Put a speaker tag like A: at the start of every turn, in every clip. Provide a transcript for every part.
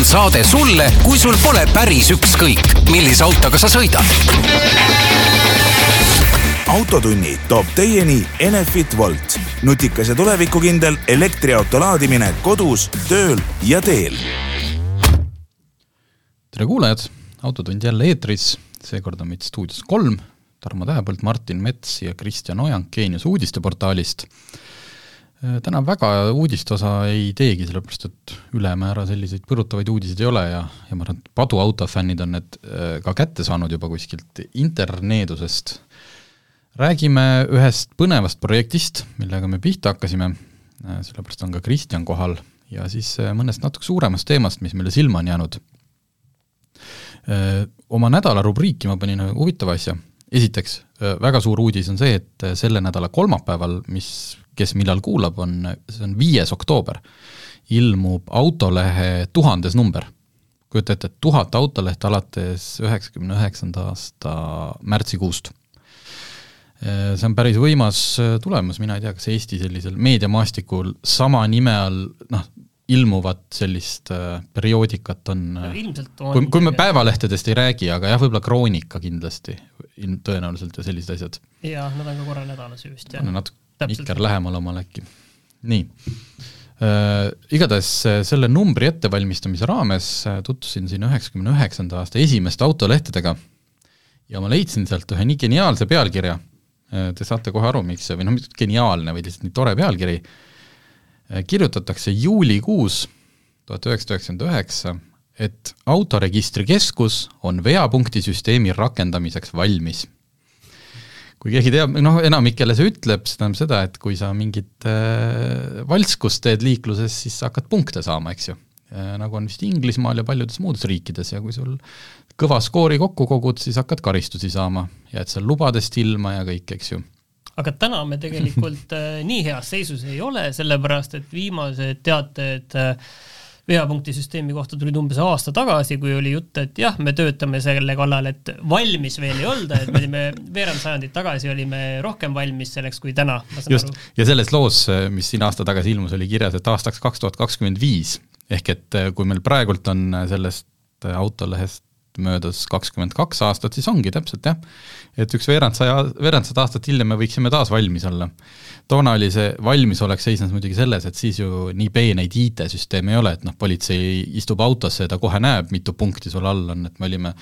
A: on saade sulle, kui sul pole päris ükskõik, millise autoga sa sõidad.
B: autotunni toob teieni Enefit Volt, nutikas ja tulevikukindel elektriauto laadimine kodus, tööl ja teel.
C: tere kuulajad, Autotund jälle eetris, seekord on meid stuudios kolm, Tarmo Tähepõld, Martin Mets ja Kristjan Ojank Geenius uudisteportaalist täna väga uudiste osa ei teegi, sellepärast et ülemäära selliseid põrutavaid uudiseid ei ole ja, ja ma arvan, et paduautofännid on need äh, ka kätte saanud juba kuskilt interneedusest. räägime ühest põnevast projektist, millega me pihta hakkasime, äh, sellepärast on ka Kristjan kohal, ja siis mõnest natuke suuremast teemast, mis meile silma on jäänud. Oma nädala rubriiki ma panin huvitava asja, esiteks, väga suur uudis on see, et selle nädala kolmapäeval, mis kes millal kuulab, on, see on viies oktoober, ilmub autolehe tuhandes number. kujuta ette, et tuhat autolehte alates üheksakümne üheksanda aasta märtsikuust. see on päris võimas tulemus, mina ei tea, kas Eesti sellisel meediamaastikul sama nime all noh, ilmuvat sellist äh, perioodikat on no,, kui, kui me päevalehtedest ei räägi, aga jah, võib-olla Kroonika kindlasti, tõenäoliselt ja sellised asjad.
D: jah, nad on ka korra nädalas ju vist, jah.
C: natuke Iker lähemal omal äkki. nii. Äh,, igatahes äh, selle numbri ettevalmistamise raames äh, tutvusin siin üheksakümne üheksanda aasta esimeste autolehtedega ja ma leidsin sealt ühe nii geniaalse pealkirja, äh, te saate kohe aru, miks see, või noh, mitte geniaalne, vaid lihtsalt nii tore pealkiri, kirjutatakse juulikuus tuhat üheksasada üheksakümmend üheksa, et autoregistrikeskus on veapunktisüsteemi rakendamiseks valmis kui keegi teab, noh, enamik, kelle see ütleb, see tähendab seda, et kui sa mingit äh, valtskust teed liikluses, siis sa hakkad punkte saama, eks ju äh,. nagu on vist Inglismaal ja paljudes muudes riikides ja kui sul kõva skoori kokku kogud, siis hakkad karistusi saama, jääd seal lubadest ilma ja kõik, eks ju
D: aga täna me tegelikult äh, nii heas seisus ei ole, sellepärast et viimased teated äh, veapunktisüsteemi kohta tulid umbes aasta tagasi, kui oli jutt, et jah, me töötame selle kallal, et valmis veel ei olda, et me olime veerand sajandit tagasi olime rohkem valmis selleks kui täna.
C: just, ja selles loos, mis siin aasta tagasi ilmus, oli kirjas, et aastaks kaks tuhat kakskümmend viis ehk et eh, kui meil praegult on sellest autolehest möödas kakskümmend kaks aastat, siis ongi täpselt jah, et üks veerand saja, veerand sada aastat hiljem me võiksime taas valmis olla. Toona oli see valmisolek seisnes muidugi selles, et siis ju nii peeneid IT-süsteeme ei ole, et noh, politsei istub autosse ja ta kohe näeb, mitu punkti sul all on, et me olime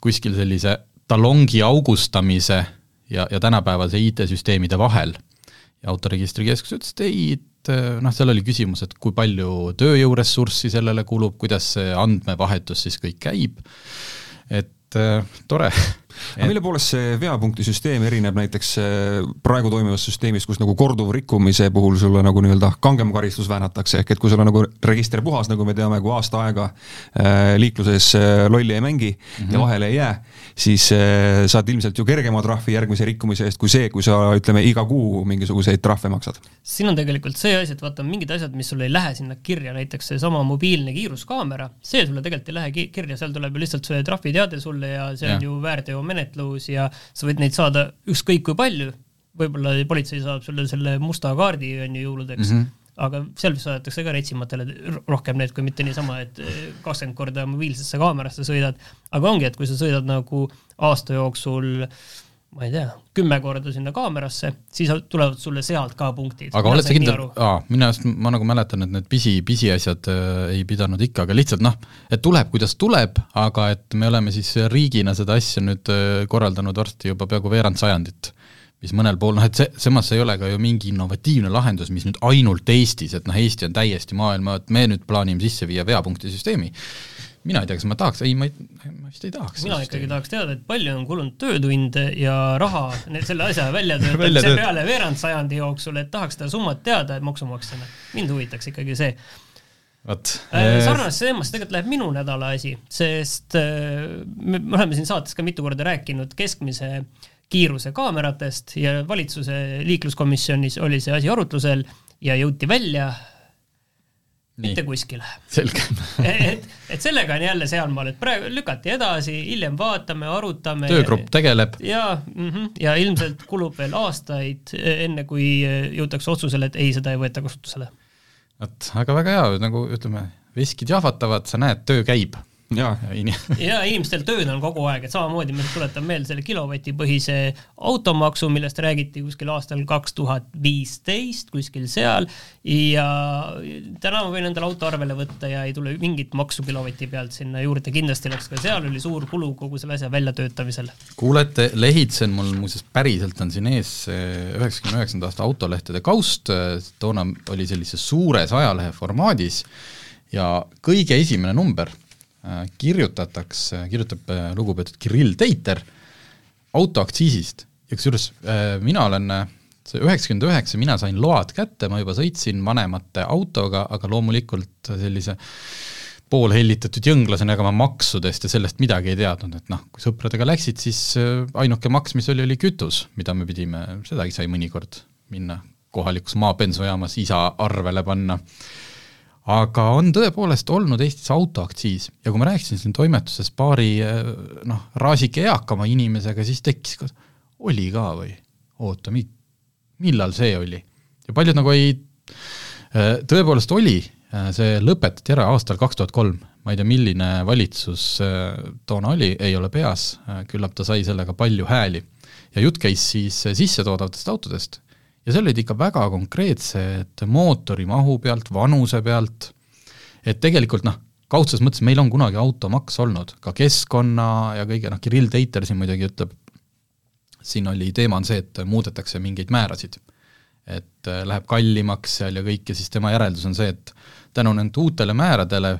C: kuskil sellise talongi augustamise ja, ja tänapäevase IT-süsteemide vahel. ja autoregistrikeskus ütles, et ei, et noh, seal oli küsimus, et kui palju tööjõuressurssi sellele kulub, kuidas see andmevahetus siis kõik käib, et äh, tore
E: aga mille poolest see veapunktisüsteem erineb näiteks äh, praegu toimivast süsteemist, kus nagu korduvrikkumise puhul sulle nagu nii-öelda kangem karistus väänatakse, ehk et kui sul on nagu register puhas, nagu me teame, kui aasta aega äh, liikluses äh, lolli ei mängi mm -hmm. ja vahele ei jää, siis saad ilmselt ju kergema trahvi järgmise rikkumise eest kui see, kui sa ütleme, iga kuu mingisuguseid trahve maksad.
D: siin on tegelikult see asi, et vaata, mingid asjad, mis sul ei lähe sinna kirja, näiteks seesama mobiilne kiiruskaamera, see sulle tegelikult ei lähe kirja, seal tuleb ju lihtsalt see trahviteade sulle ja see on ja. ju väärteo menetlus ja sa võid neid saada ükskõik kui palju, võib-olla politsei saab sulle selle musta kaardi, on ju, jõuludeks mm, -hmm. aga seal saadetakse ka retsimatele rohkem need, kui mitte niisama, et kakskümmend korda mobiilsesse kaamerasse sõidad, aga ongi, et kui sa sõidad nagu aasta jooksul ma ei tea, kümme korda sinna kaamerasse, siis tulevad sulle sealt ka punktid.
C: aga oled sa kindel, aa, minu arust ma nagu mäletan, et need pisi, pisiasjad äh, ei pidanud ikka, aga lihtsalt noh, et tuleb, kuidas tuleb, aga et me oleme siis riigina seda asja nüüd äh, korraldanud varsti juba peaaegu veerand sajandit. mis mõnel pool, noh et see, samas see ei ole ka ju mingi innovatiivne lahendus, mis nüüd ainult Eestis, et noh, Eesti on täiesti maailma, et me nüüd plaanime sisse viia veapunktisüsteemi mina ei tea, kas ma tahaks, ei, ma ei, ma vist ei tahaks.
D: mina ikkagi tahaks teada, et palju on kulunud töötunde ja raha selle asja väljatöötamise peale veerand sajandi jooksul, et tahaks seda summat teada, et maksumaksjana. mind huvitaks ikkagi see.
C: vot.
D: Äh, sarnases teemas tegelikult läheb minu nädala asi, sest äh, me, me oleme siin saates ka mitu korda rääkinud keskmise kiiruse kaameratest ja valitsuse liikluskomisjonis oli see asi arutlusel ja jõuti välja mitte kuskile. et, et sellega on jälle sealmaal, et praegu lükati edasi, hiljem vaatame, arutame.
C: töögrupp tegeleb.
D: ja mm, -hmm, ja ilmselt kulub veel aastaid, enne kui jõutakse otsusele, et ei, seda ei võeta kasutusele.
C: vot, aga väga hea, nagu ütleme, veskid jahvatavad, sa näed, töö käib
E: jaa,
D: ja inimestel tööd on kogu aeg, et samamoodi ma tuletan meelde selle kilovatipõhise automaksu, millest räägiti kuskil aastal kaks tuhat viisteist, kuskil seal, ja täna ma võin endale auto arvele võtta ja ei tule mingit maksu kilovati pealt sinna juurde, kindlasti läks ka seal, oli suur kulu kogu selle asja väljatöötamisel.
C: kuulete, lehitsen, mul muuseas päriselt on siin ees üheksakümne üheksanda aasta autolehtede kaust, toona oli sellises suures ajalehe formaadis ja kõige esimene number kirjutatakse, kirjutab äh, lugupeetud Kirill Teiter autoaktsiisist. Ja kusjuures äh, mina olen see üheksakümmend üheksa, mina sain load kätte, ma juba sõitsin vanemate autoga, aga loomulikult sellise poolhellitatud jõnglasena, ega ma maksudest ja sellest midagi ei teadnud, et noh, kui sõpradega läksid, siis ainuke maks, mis oli, oli kütus, mida me pidime, sedagi sai mõnikord minna kohalikus maabensuojaamas isa arvele panna aga on tõepoolest olnud Eestis autoaktsiis ja kui ma rääkisin siin toimetuses paari eh, noh, raasike eakama inimesega, siis tekkis ka, oli ka või? oota, mi-, millal see oli? ja paljud nagu ei, eh, tõepoolest oli, eh, see lõpetati ära aastal kaks tuhat kolm, ma ei tea, milline valitsus toona oli, ei ole peas, küllap ta sai sellega palju hääli. ja jutt käis siis sissetoodavatest autodest ja seal olid ikka väga konkreetsed mootori mahu pealt, vanuse pealt, et tegelikult noh, kaudses mõttes meil on kunagi automaks olnud, ka keskkonna ja kõige, noh, Kirill Teiter siin muidugi ütleb, siin oli, teema on see, et muudetakse mingeid määrasid. et äh, läheb kallimaks seal ja kõik ja siis tema järeldus on see, et tänu nende uutele määradele,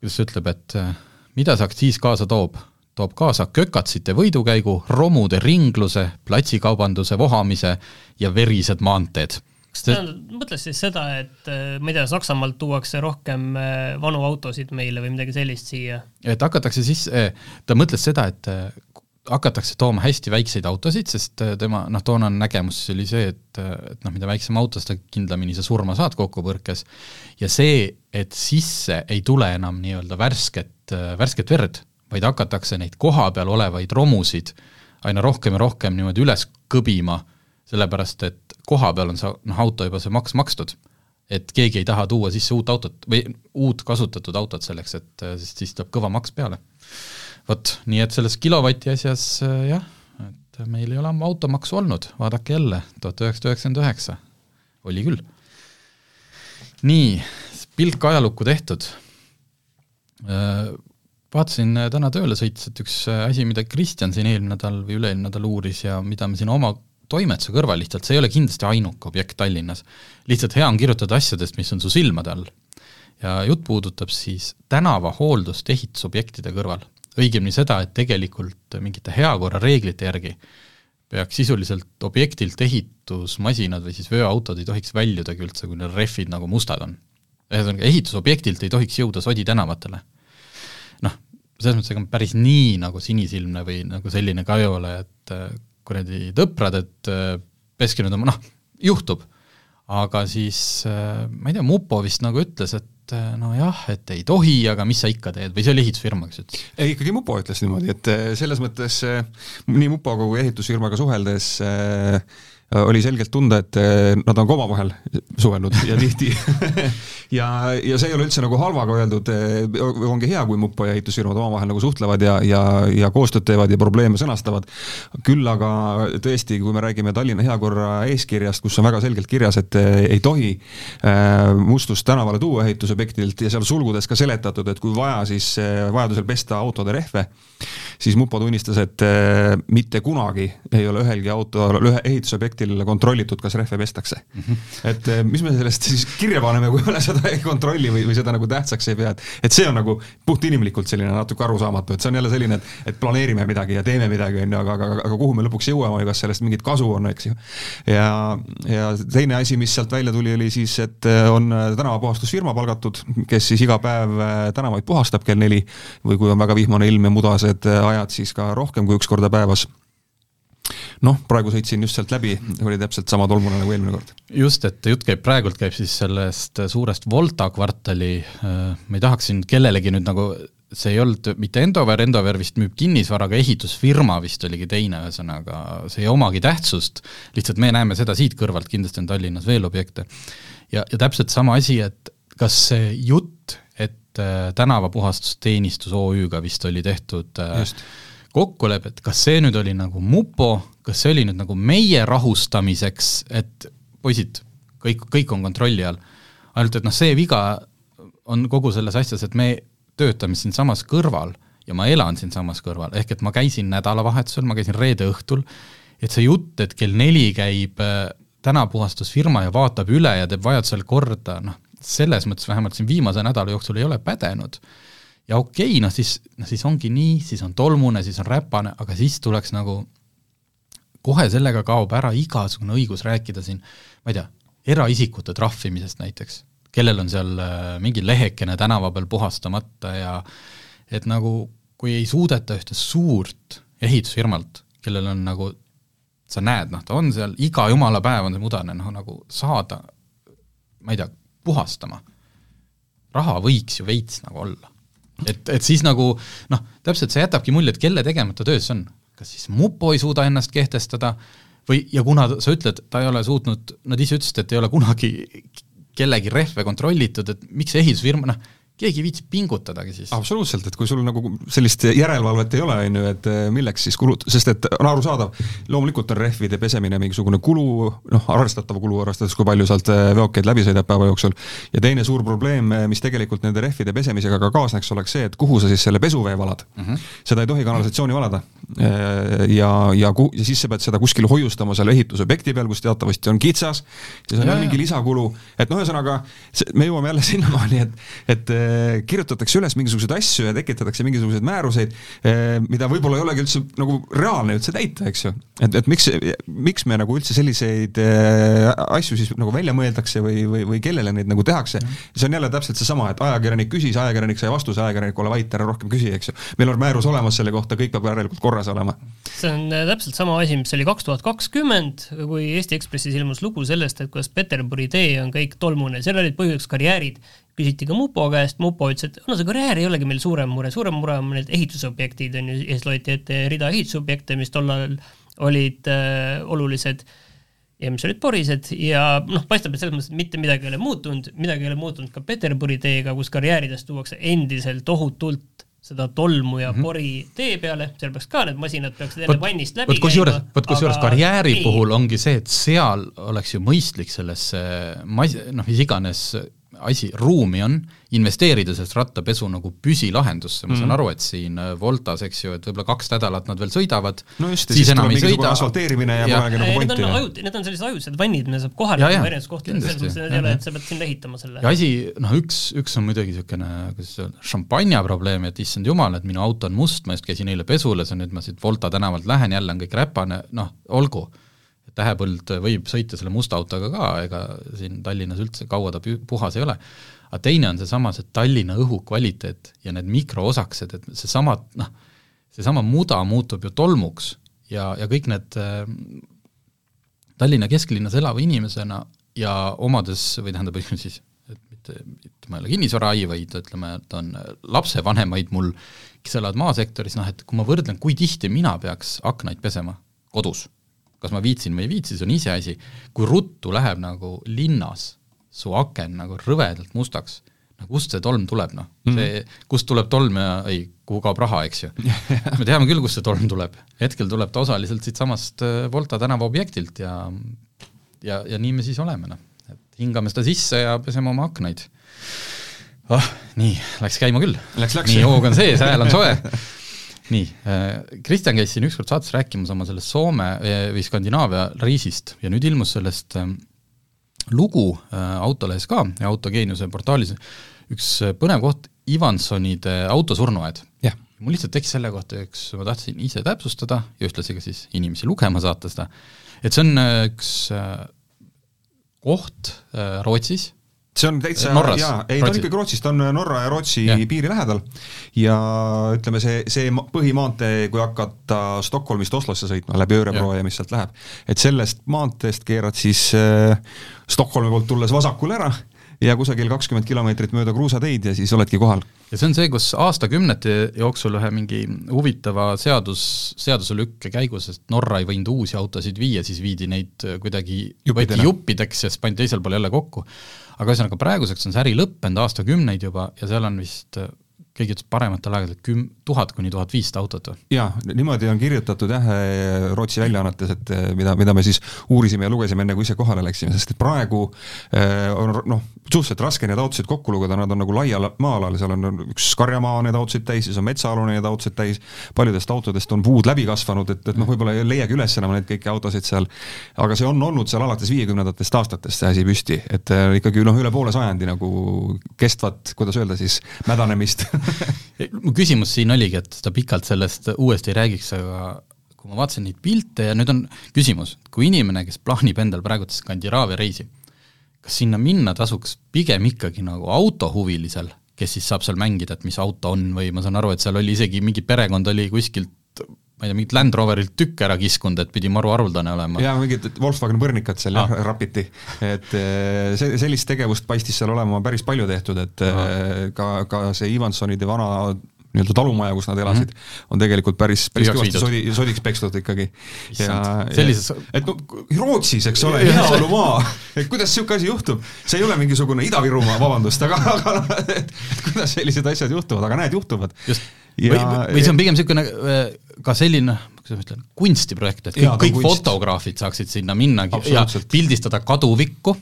C: kuidas ta ütleb, et äh, mida see aktsiis kaasa toob, toob kaasa kökatsite võidukäigu, romude ringluse, platsikaubanduse vohamise ja verised maanteed
D: kas ta mõtles siis seda, et äh, ma ei tea, Saksamaalt tuuakse rohkem äh, vanu autosid meile või midagi sellist siia?
C: et hakatakse siis, äh, ta mõtles seda, et hakatakse tooma hästi väikseid autosid, sest tema noh, toonane nägemus oli see, et, et noh, mida väiksem auto, seda kindlamini sa surma saad kokkupõrkes, ja see, et sisse ei tule enam nii-öelda värsket, värsket verd, vaid hakatakse neid kohapeal olevaid romusid aina rohkem ja rohkem niimoodi üles kõbima, sellepärast et kohapeal on see noh, auto juba see maks makstud. et keegi ei taha tuua sisse uut autot või uut kasutatud autot selleks, et sest siis tuleb kõva maks peale. vot, nii et selles kilovati asjas jah, et meil ei ole ammu automaksu olnud, vaadake jälle, tuhat üheksasada üheksakümmend üheksa, oli küll. nii, pilk ajalukku tehtud vaatasin äh, täna tööle sõites, et üks äh, asi, mida Kristjan siin eelmine nädal või üle-eelmine nädal uuris ja mida me siin oma toimetuse kõrval lihtsalt, see ei ole kindlasti ainuke objekt Tallinnas, lihtsalt hea on kirjutada asjadest, mis on su silmade all. ja jutt puudutab siis tänavahooldust ehitusobjektide kõrval. õigemini seda, et tegelikult mingite heakorrareeglite järgi peaks sisuliselt objektilt ehitusmasinad või siis veoautod ei tohiks väljudagi üldse, kui neil rehvid nagu mustad on. ühesõnaga, ehitusobjektilt ei tohiks jõuda sodi tänavatele selles mõttes ega päris nii nagu sinisilmne või nagu selline ka ei ole, et äh, kuradi tõprad, et äh, peske nüüd oma, noh, juhtub. aga siis äh, ma ei tea, Mupo vist nagu ütles, et nojah, et ei tohi, aga mis sa ikka teed või see oli ehitusfirma, kes ütles?
E: ei, ikkagi Mupo ütles niimoodi, et selles mõttes nii Mupo kui ehitusfirmaga suheldes äh, oli selgelt tunda, et äh, nad on ka omavahel suhelnud ja tihti ja, ja see ei ole üldse nagu halvaga öeldud, äh, ongi hea, kui mupo ja ehitusfirmad omavahel nagu suhtlevad ja, ja, ja koostööd teevad ja probleeme sõnastavad. küll aga tõesti, kui me räägime Tallinna heakorra eeskirjast, kus on väga selgelt kirjas, et ei tohi mustust tänavale tuua ehitusobjektilt ja seal sulgudes ka seletatud, et kui vaja, siis vajadusel pesta autode rehve, siis mupo tunnistas, et mitte kunagi ei ole ühelgi autol, ühe ehitusobjektil projektil kontrollitud, kas rehve pestakse mm. -hmm. et eh, mis me sellest siis kirja paneme, kui me seda ei kontrolli või, või seda nagu tähtsaks ei pea, et et see on nagu puhtinimlikult selline natuke arusaamatu, et see on jälle selline, et et planeerime midagi ja teeme midagi, on ju, aga, aga, aga kuhu me lõpuks jõuame ja kas sellest mingit kasu on, eks ju. ja, ja teine asi, mis sealt välja tuli, oli siis, et eh, on tänavapuhastusfirma palgatud, kes siis iga päev eh, tänavaid puhastab kell neli või kui on väga vihmane ilm ja mudased ajad, siis ka rohkem kui üks korda päevas noh, praegu sõitsin just sealt läbi, oli täpselt sama tolmune nagu eelmine kord.
C: just, et jutt käib, praegult käib siis sellest suurest Volta kvartali, äh, ma ei tahaks siin kellelegi nüüd nagu see ei olnud mitte Endover, Endover vist müüb kinnisvara, aga ehitusfirma vist oligi teine, ühesõnaga see ei omagi tähtsust, lihtsalt me näeme seda siit kõrvalt, kindlasti on Tallinnas veel objekte. ja, ja täpselt sama asi, et kas see jutt, et äh, tänavapuhastusteenistus OÜ-ga vist oli tehtud äh,
E: Just.
C: Kokkulepe, et kas see nüüd oli nagu mupo, kas see oli nüüd nagu meie rahustamiseks, et poisid, kõik, kõik on kontrolli all. ainult et noh, see viga on kogu selles asjas, et me töötame siinsamas kõrval ja ma elan siinsamas kõrval, ehk et ma käisin nädalavahetusel, ma käisin reede õhtul, et see jutt, et kell neli käib äh, tänapuhastusfirma ja vaatab üle ja teeb vajadusel korda, noh, selles mõttes vähemalt siin viimase nädala jooksul ei ole pädenud. Ja okei okay,, noh siis, noh siis ongi nii, siis on tolmune, siis on räpane, aga siis tuleks nagu kohe sellega kaob ära igasugune õigus rääkida siin, ma ei tea, eraisikute trahvimisest näiteks, kellel on seal äh, mingi lehekene tänava peal puhastamata ja et nagu kui ei suudeta ühte suurt ehitusfirmalt, kellel on nagu, sa näed, noh, ta on seal iga jumala päev on see mudane, noh nagu saada, ma ei tea, puhastama. raha võiks ju veits nagu olla. Et, et siis nagu noh, täpselt see jätabki mulje, et kelle tegemata töö see on. kas siis mupo ei suuda ennast kehtestada või, ja kuna sa ütled, ta ei ole suutnud, nad ise ütlesid, et ei ole kunagi kellegi rehve kontrollitud, et miks ehitusfirma, noh, keegi ei viitsi pingutadagi siis.
E: absoluutselt, et kui sul nagu sellist järelevalvet ei ole, on ju, et eh, milleks siis kulut-, sest et on arusaadav, loomulikult on rehvide pesemine mingisugune kulu, noh, arvestatav kulu, arvestades, kui palju sealt eh, veokeid läbi sõidab päeva jooksul, ja teine suur probleem, eh, mis tegelikult nende rehvide pesemisega ka kaasneks, oleks see, et kuhu sa siis selle pesuvee valad mm. -hmm. seda ei tohi kanalisatsiooni valada. ja, ja ku-, ja siis sa pead seda kuskil hoiustama seal ehitusobjekti peal, kus teatavasti on kitsas, siis on jälle mingi lisakulu, et noh, ühesõnaga me jõuame jälle sinnamaani, et, et kirjutatakse üles mingisuguseid asju ja tekitatakse mingisuguseid määruseid, eh, mida võib-olla ei olegi üldse nagu reaalne üldse täita, eks ju. et, et miks, miks me nagu üldse selliseid eh, asju siis nagu välja mõeldakse või, või, või kellele neid nagu tehakse, see on jälle täpselt seesama, et ajakirjanik küsis, ajakirjanik sai vastuse, ajakirjanik, ole vait, ära rohkem küsi, eks ju. meil on määrus olemas selle kohta, kõik peab järelikult korras olema.
D: see on täpselt sama asi, mis oli kaks tuhat kakskümmend, kui Eesti Ekspressis ilmus lugu sellest, et kuidas Peterburi tee on kõik tolmune, seal olid põhjuseks karjäärid küsiti ka Mupo käest, Mupo ütles, et no see karjäär ei olegi meil suurem mure, suurem mure on need ehitusobjektid, on ju, ja siis loeti ette rida ehitusobjekte, mis tollal olid äh, olulised ja mis olid porised ja noh, paistab, et selles mõttes, et mitte midagi ei ole muutunud, midagi ei ole muutunud ka Peterburi teega, kus karjääridest tuuakse endiselt tohutult seda tolmu ja mm -hmm. pori tee peale, seal peaks ka need masinad peaksid enne vannist läbi
C: kusjuures, vot kusjuures karjääri ei. puhul ongi see, et seal oleks ju mõistlik sellesse mas-, noh, mis iganes asi, ruumi on, investeerida sellest rattapesu nagu püsilahendusse, ma mm -hmm. saan aru, et siin äh, Voltas, eks ju, et võib-olla kaks nädalat nad veel sõidavad,
E: no just, siis, siis enam ei sõida. asfalteerimine ja, ja polegi
D: nagu pointi. Need on ajuti, need on sellised ajutised vannid, mida saab kohaliku erinevates kohtades, selles mõttes need ei ole, et sa pead sinna ehitama selle.
C: ja asi, noh üks, üks on muidugi niisugune, kuidas öelda, šampanja probleem, et issand jumal, et minu auto on must, ma just käisin eile pesulas ja nüüd ma siit Volta tänavalt lähen, jälle on kõik räpane, noh, olgu Tähepõld võib sõita selle musta autoga ka, ega siin Tallinnas üldse kaua ta puhas ei ole, aga teine on seesama, see Tallinna õhu kvaliteet ja need mikroosakesed, et seesama, noh, seesama muda muutub ju tolmuks ja, ja kõik need äh, Tallinna kesklinnas elava inimesena ja omades, või tähendab, siis, et mitte, mitte ma ei ole kinnisvaraai, vaid ütleme, et on lapsevanemaid mul, kes elavad maasektoris, noh et kui ma võrdlen, kui tihti mina peaks aknaid pesema kodus kas ma viitsin või ei viitsi, see on iseasi, kui ruttu läheb nagu linnas su aken nagu rõvedalt mustaks, no kust see tolm tuleb, noh mm, see, kust tuleb tolm ja ei, kuhu kaob raha, eks ju me teame küll, kust see tolm tuleb. hetkel tuleb ta osaliselt siitsamast äh, Volta tänava objektilt ja ja, ja nii me siis oleme, noh. et hingame seda sisse ja peseme oma aknaid. oh, nii, läks käima küll. nii, hoog on sees, hääl on soe nii, äh, Kristjan käis siin ükskord saates rääkimas oma sellest Soome äh, või Skandinaavia reisist ja nüüd ilmus sellest ähm, lugu äh, autolehes ka ja Autogeeniuse portaalis. Üks põnev koht, Ivansonide autosurnuaed. mul lihtsalt tekkis selle kohta üks, ma tahtsin ise täpsustada ja ühtlasi ka siis inimesi lugema saata seda, et see on üks koht Rootsis,
E: see on täitsa, jaa, ei ta on ikkagi Rootsist, ta on Norra ja Rootsi ja. piiri lähedal ja ütleme, see, see põhimaantee, kui hakata Stockholmist Oslosse sõitma läbi Örebro ja. ja mis sealt läheb, et sellest maanteest keerad siis äh, Stockholmi poolt tulles vasakule ära ja kusagil kakskümmend kilomeetrit mööda kruusateid ja siis oledki kohal.
C: ja see on see, kus aastakümnete jooksul ühe mingi huvitava seadus, seaduselükke käigus, sest Norra ei võinud uusi autosid viia, siis viidi neid kuidagi, võeti juppideks ja siis pandi teisel pool jälle kokku. Aga ühesõnaga, praeguseks on see äri lõppenud aastakümneid juba ja seal on vist keegi ütles parematel aegadel küm-, tuhat kuni tuhat viissada autot või?
E: jaa, niimoodi on kirjutatud jah, Rootsi väljaannetes, et eh, mida, mida me siis uurisime ja lugesime enne, kui ise kohale läksime, sest et praegu eh, on noh, suhteliselt raske neid autosid kokku lugeda, nad on nagu laial maa-alal, seal on üks karjamaa need autosid täis, siis on metsaalune neid autosid täis, paljudest autodest on puud läbi kasvanud, et, et noh, võib-olla ei leiagi üles enam neid kõiki autosid seal, aga see on olnud seal alates viiekümnendatest aastatest, see asi püsti, et eh, ikkagi noh, üle poole sajandi nagu kestvat, kuidas öelda siis, mädanemist
C: mu küsimus siin oligi, et ta pikalt sellest uuesti ei räägiks, aga kui ma vaatasin neid pilte ja nüüd on küsimus, kui inimene, kes plaanib endal praegu Skandinaavia reisi, kas sinna minna tasuks pigem ikkagi nagu autohuvilisel, kes siis saab seal mängida, et mis auto on või ma saan aru, et seal oli isegi mingi perekond oli kuskilt ma ei tea, mingit Land Roverilt tükk ära kiskunud, et pidi maru haruldane olema.
E: jaa, mingit Volkswagen põrnikat seal jah, rapiti. et eh, see, sellist tegevust paistis seal olema päris palju tehtud, et. Eh, ka, ka see Ivansonide vana nii-öelda talumaja, kus nad elasid mm, -hmm. on tegelikult päris, päris kõvasti sodi, sodiks pekstud ikkagi. ja,
C: sellises
E: et no Rootsis, eks ole, heaolumaa, et kuidas niisugune asi juhtub, see ei ole mingisugune Ida-Virumaa, vabandust, aga, aga et kuidas sellised asjad juhtuvad, aga näed, juhtuvad.
C: just, või, või see on pigem niisugune äh, ka selline kuidas ma ütlen, kunstiprojekt, et kõik, kõik kunst. fotograafid saaksid sinna minna ja pildistada kaduvikku,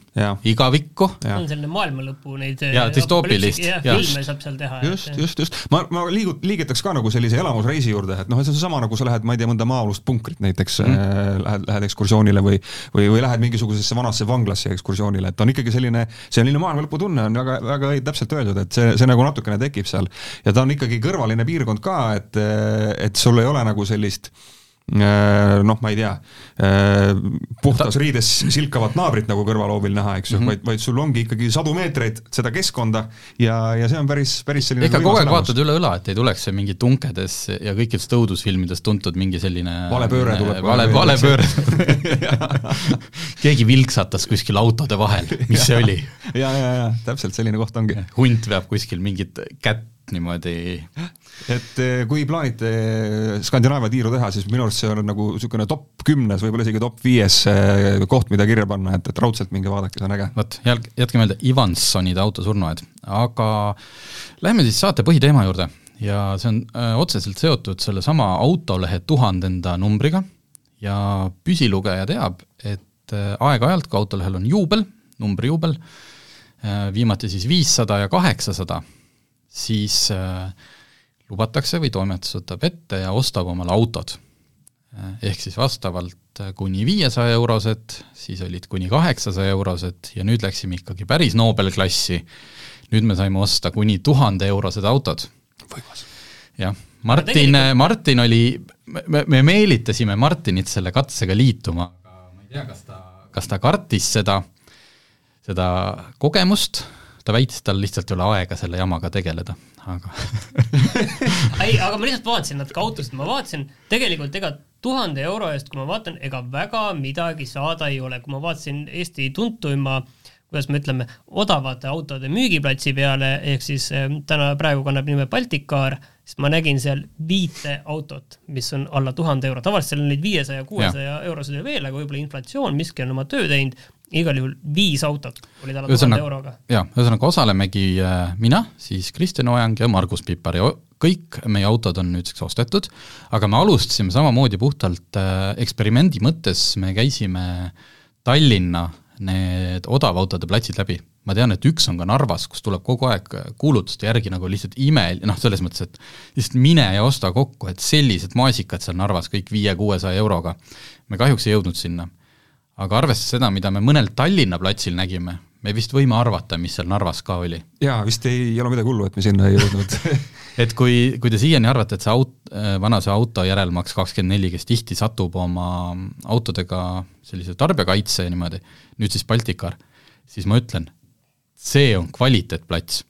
C: igavikku.
D: on selline maailmalõpu neid
C: ja düstoopilist.
D: filme saab seal teha.
E: just, just, just. ma, ma liigut-, liigitaks ka nagu sellise elamusreisi juurde, et noh, et see on seesama, nagu sa lähed, ma ei tea, mõnda maa-alust punkrit näiteks mm, -hmm. lähed, lähed ekskursioonile või või, või lähed mingisugusesse vanasse vanglasse ekskursioonile, et on ikkagi selline, selline maailmalõpu tunne on väga, väga täpselt öeldud, et see, see nagu natukene tekib seal. ja ta on ikkagi kõrvaline piirkond ka, et, et sul ei ole nagu sellist Äh, noh, ma ei tea, äh, puhtas riides silkavat naabrit nagu kõrvalhoobil näha, eks ju mm, -hmm. vaid, vaid sul ongi ikkagi sadu meetreid seda keskkonda ja, ja see on päris, päris selline
C: ikka kogu aeg vaatad üle õla, et ei tuleks see mingi tunkedes ja kõikides õudusfilmides tuntud mingi selline
E: valepööre tuleb.
C: vale, valepööre keegi vilksatas kuskil autode vahel, mis see oli?
E: ja, ja, ja täpselt selline koht ongi.
C: hunt veab kuskil mingit kätt niimoodi.
E: et eh, kui plaanite Skandinaavia tiiru teha, siis minu arust see on nagu niisugune top kümnes, võib-olla isegi top viies eh, koht, mida kirja panna, et, et raudselt minge vaadake, see on äge.
C: vot, jätke meelde, Ivansonide autosurnuaed, aga lähme siis saate põhiteema juurde ja see on öö, otseselt seotud sellesama autolehe tuhandenda numbriga ja püsilugeja teab, et aeg-ajalt, kui autolehel on juubel, numbrijuubel, viimati siis viissada ja kaheksasada, siis äh, lubatakse või toimetus võtab ette ja ostab omale autod. Äh, ehk siis vastavalt äh, kuni viiesaja eurosed, siis olid kuni kaheksasaja eurosed ja nüüd läksime ikkagi päris Nobel-klassi, nüüd me saime osta kuni tuhande eurosed autod.
E: võimas.
C: jah, Martin Martin oli, me, me meelitasime Martinit selle katsega liituma, aga ma ei tea, kas ta, kas ta kartis seda, seda kogemust ta väitis, et tal lihtsalt ei ole aega selle jamaga tegeleda, aga
D: ei, aga ma lihtsalt vaatasin natuke autosid, ma vaatasin, tegelikult ega tuhande euro eest, kui ma vaatan, ega väga midagi saada ei ole, kui ma vaatasin Eesti tuntuima kuidas me ütleme, odavate autode müügiplatsi peale, ehk siis eh, täna praegu kannab nime Baltic-Car, siis ma nägin seal viite autot, mis on alla tuhande euro, tavaliselt seal on neid viiesaja, kuuesaja euroseid veel, aga võib-olla inflatsioon, miski on oma töö teinud igal juhul viis autot olid alla tuhande euroga.
C: jaa, ühesõnaga osalemegi äh, mina, siis Kristjan Ojang ja Margus Pipar ja kõik meie autod on nüüdseks ostetud, aga me alustasime samamoodi puhtalt äh, eksperimendi mõttes, me käisime Tallinna need odavautode platsid läbi. ma tean, et üks on ka Narvas, kus tuleb kogu aeg kuulutuste järgi nagu lihtsalt ime, noh, selles mõttes, et lihtsalt mine ja osta kokku, et sellised maasikad seal Narvas, kõik viie-kuuesaja euroga. me kahjuks ei jõudnud sinna aga arvestades seda, mida me mõnel Tallinna platsil nägime, me vist võime arvata, mis seal Narvas ka oli.
E: jaa, vist ei, ei ole midagi hullu, et me sinna ei jõudnud
C: et kui, kui te siiani arvate, et see aut-, äh, vanase auto järelmaks kakskümmend neli, kes tihti satub oma autodega sellise tarbijakaitse ja niimoodi, nüüd siis Balticar, siis ma ütlen, see on kvaliteetplats.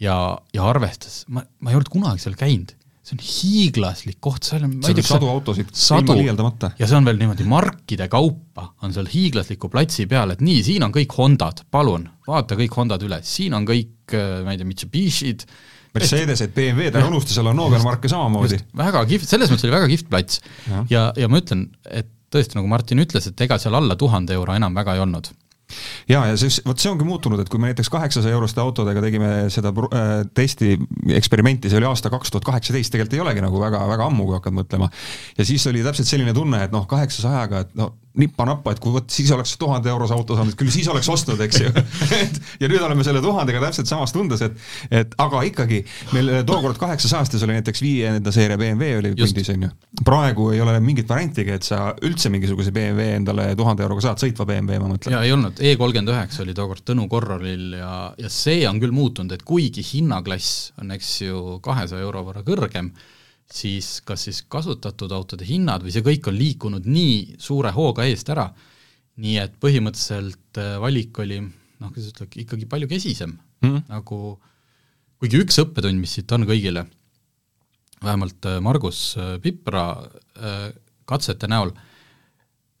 C: ja, ja arvestades, ma, ma ei olnud kunagi seal käinud, see on hiiglaslik koht, seal on
E: seal on sadu autosid, ilma liialdamata.
C: ja see on veel niimoodi markide kaupa on seal hiiglasliku platsi peal, et nii, siin on kõik Hondad, palun, vaata kõik Hondad üle, siin on kõik, äh, ma ei tea, Mitsubishid,
E: Mercedesed, BMW-d, ära unusta, seal on Nobel-marke samamoodi.
C: väga kihvt, selles mõttes oli väga kihvt plats.
E: Ja.
C: ja, ja ma ütlen, et tõesti, nagu Martin ütles, et ega seal alla tuhande euro enam väga ei olnud
E: ja, ja see, vot see ongi muutunud, et kui me näiteks kaheksasaja euroste autodega tegime seda äh, testi eksperimenti, see oli aasta kaks tuhat kaheksateist, tegelikult ei olegi nagu väga, väga ammu, kui hakkad mõtlema. ja siis oli täpselt selline tunne, et noh, kaheksasajaga, et no nippa-nappa, et kui vot siis oleks tuhande eurose auto saanud, küll siis oleks ostnud, eks ju et ja nüüd oleme selle tuhandega täpselt samas tundes, et et aga ikkagi, meil tookord kaheksasajastes oli näiteks viienda seeria BMW oli pundis, on ju. praegu ei ole mingit variantigi, et sa üldse mingisuguse BMW endale tuhande euroga saad, sõitva BMW, ma mõtlen.
C: jaa, ei olnud, E kolmkümmend üheksa oli tookord Tõnu Korralil ja, ja see on küll muutunud, et kuigi hinnaklass on, eks ju, kahesaja euro võrra kõrgem, siis kas siis kasutatud autode hinnad või see kõik on liikunud nii suure hooga eest ära, nii et põhimõtteliselt äh, valik oli noh, kuidas ütled, ikkagi palju kesisem mm, -hmm. nagu kuigi üks õppetund, mis siit on kõigile, vähemalt äh, Margus äh, Pipra katsete näol,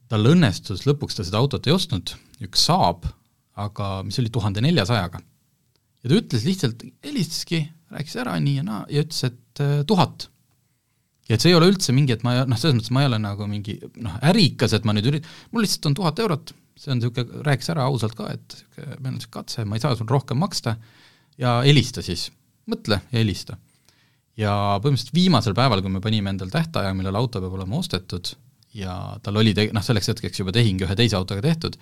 C: tal õnnestus, lõpuks ta seda autot ei ostnud, üks Saab, aga mis oli tuhande neljasajaga. ja ta ütles lihtsalt, helistaski, rääkis ära nii ja naa ja ütles, et tuhat ja et see ei ole üldse mingi, et ma noh, selles mõttes ma ei ole nagu mingi noh, ärikas, et ma nüüd ürit-, mul lihtsalt on tuhat eurot, see on niisugune, rääkis ära ausalt ka, et niisugune, meil on niisugune katse, ma ei saa sul rohkem maksta, ja helista siis, mõtle ja helista. ja põhimõtteliselt viimasel päeval, kui me panime endal tähtaja, millal auto peab olema ostetud, ja tal oli te-, noh, selleks hetkeks juba tehing ühe teise autoga tehtud,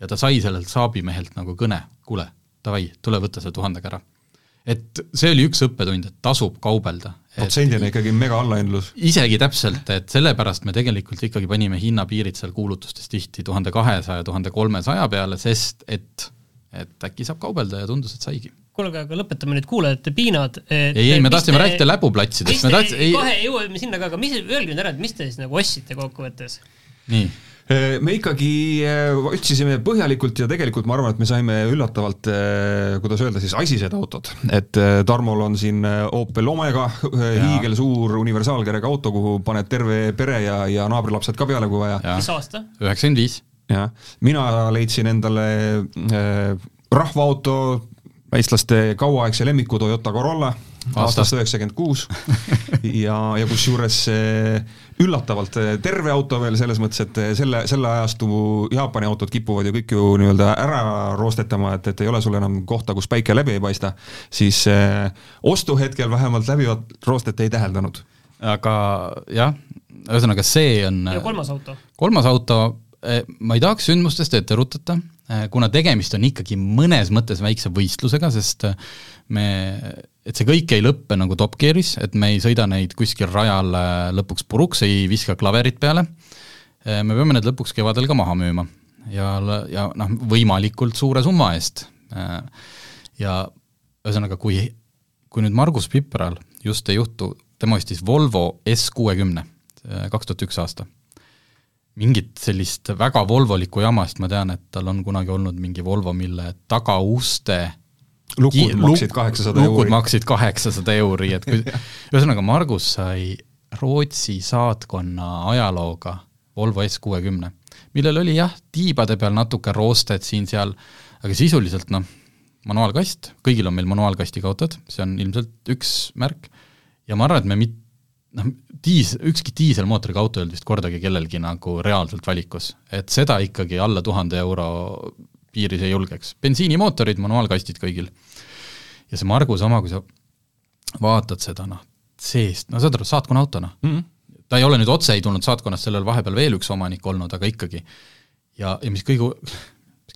C: ja ta sai sellelt saabimehelt nagu kõne, kuule, davai, tule võta see tuhandega ära et see oli üks õppetund, et tasub kaubelda.
E: protsendina ikkagi mega allahindlus.
C: isegi täpselt, et sellepärast me tegelikult ikkagi panime hinnapiirid seal kuulutustes tihti tuhande kahesaja, tuhande kolmesaja peale, sest et, et äkki saab kaubelda ja tundus, et saigi
D: kuule, aga lõpetame nüüd kuulajate piinad.
C: ei, ei, me tahtsime te, rääkida läbuplatsidest, me tahtsime
D: kohe jõuame sinna ka, aga mis, öelge nüüd ära, et mis te siis nagu ostsite kokkuvõttes?
C: nii
E: me ikkagi äh, otsisime põhjalikult ja tegelikult ma arvan, et me saime üllatavalt, äh, kuidas öelda siis, asised autod. et Tarmol on siin Opel Omega, hiigelsuur universaalkerega auto, kuhu paned terve pere ja, ja naabrilapsed ka peale, kui vaja.
D: mis aasta?
C: üheksakümmend viis.
E: jah, mina leidsin endale äh, rahvaauto, eestlaste kauaaegse lemmiku Toyota Corolla aastast üheksakümmend kuus ja, ja kusjuures üllatavalt terve auto veel selles mõttes, et selle, selle ajastu Jaapani autod kipuvad ju kõik ju nii-öelda ära roostetama, et, et ei ole sul enam kohta, kus päike läbi ei paista, siis eh, ostuhetkel vähemalt läbivat roostet ei täheldanud.
C: aga jah, ühesõnaga see on
D: ja kolmas auto?
C: kolmas auto, eh, ma ei tahaks sündmustest ette rutata, eh, kuna tegemist on ikkagi mõnes mõttes väikse võistlusega, sest me et see kõik ei lõppe nagu Top Gearis, et me ei sõida neid kuskil rajal lõpuks puruks, ei viska klaverit peale, me peame need lõpuks kevadel ka maha müüma ja, ja noh, võimalikult suure summa eest. ja ühesõnaga, kui, kui nüüd Margus Pipral just ei juhtu, tema ostis Volvo S kuuekümne, kaks tuhat üks aasta, mingit sellist väga Volvolikku jama, sest ma tean, et tal on kunagi olnud mingi Volvo, mille tagauste
E: lukud maksid kaheksasada euri.
C: lukud maksid kaheksasada euri, et kui ühesõnaga, Margus sai Rootsi saatkonna ajalooga Volvo S kuuekümne, millel oli jah, tiibade peal natuke roostet siin-seal, aga sisuliselt noh, manuaalkast, kõigil on meil manuaalkastiga autod, see on ilmselt üks märk, ja ma arvan, et me mit-, noh, diis-, ükski diiselmootoriga auto ei olnud vist kordagi kellelgi nagu reaalselt valikus, et seda ikkagi alla tuhande euro piiris ei julgeks. bensiinimootorid, manuaalkastid kõigil. ja see Margus oma, kui sa vaatad seda noh, seest, no saad aru, saatkonna auto noh mm, -hmm. ta ei ole nüüd otse ei tulnud saatkonnast, sellel vahepeal veel üks omanik olnud, aga ikkagi. ja, ja mis kõige,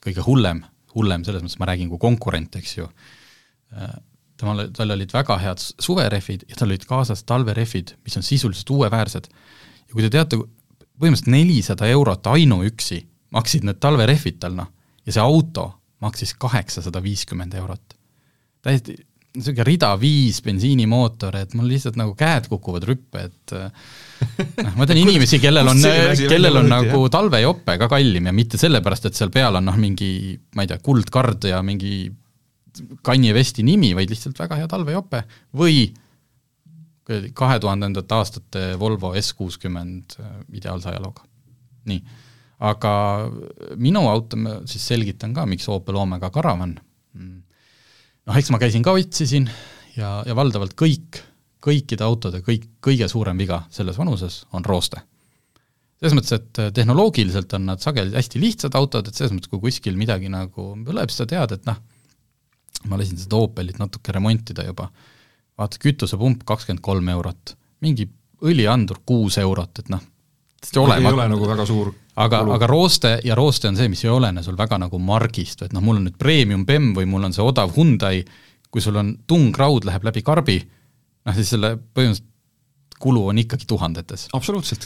C: kõige hullem, hullem selles mõttes ma räägin kui konkurent, eks ju, temal, tal olid väga head suverehvid ja tal olid kaasas talverehvid, mis on sisuliselt uueväärsed. ja kui te teate, põhimõtteliselt nelisada eurot ainuüksi maksid need talverehvid tal, noh ja see auto maksis kaheksasada viiskümmend eurot. täiesti niisugune rida viis bensiinimootor, et mul lihtsalt nagu käed kukuvad rüppe, et noh, ma tean inimesi, kellel on, kellel on nagu talvejope ka kallim ja mitte sellepärast, et seal peal on noh, mingi ma ei tea, kuldkard ja mingi Kanye Westi nimi, vaid lihtsalt väga hea talvejope või kahe tuhandendate aastate Volvo S kuuskümmend ideaalse ajalooga. nii, aga minu auto ma siis selgitan ka, miks Opel Omega Caravan. noh, eks ma käisin ka, otsisin ja, ja valdavalt kõik, kõikide autode kõik, kõige suurem viga selles vanuses on rooste selles mõttes, et tehnoloogiliselt on nad sageli hästi lihtsad autod, et selles mõttes, kui kuskil midagi nagu põleb, siis sa tead, et noh, ma lasin seda Opelit natuke remontida juba, vaata kütusepump kakskümmend kolm eurot, mingi õliandur kuus eurot, et noh,
E: ei ole nagu väga suur
C: aga, aga rooste ja rooste on see, mis ei olene sul väga nagu margist, et noh, mul on nüüd premium BEM või mul on see odav Hyundai, kui sul on tungraud läheb läbi karbi, noh siis selle põhimõtteliselt kulu on ikkagi tuhandetes.
E: absoluutselt.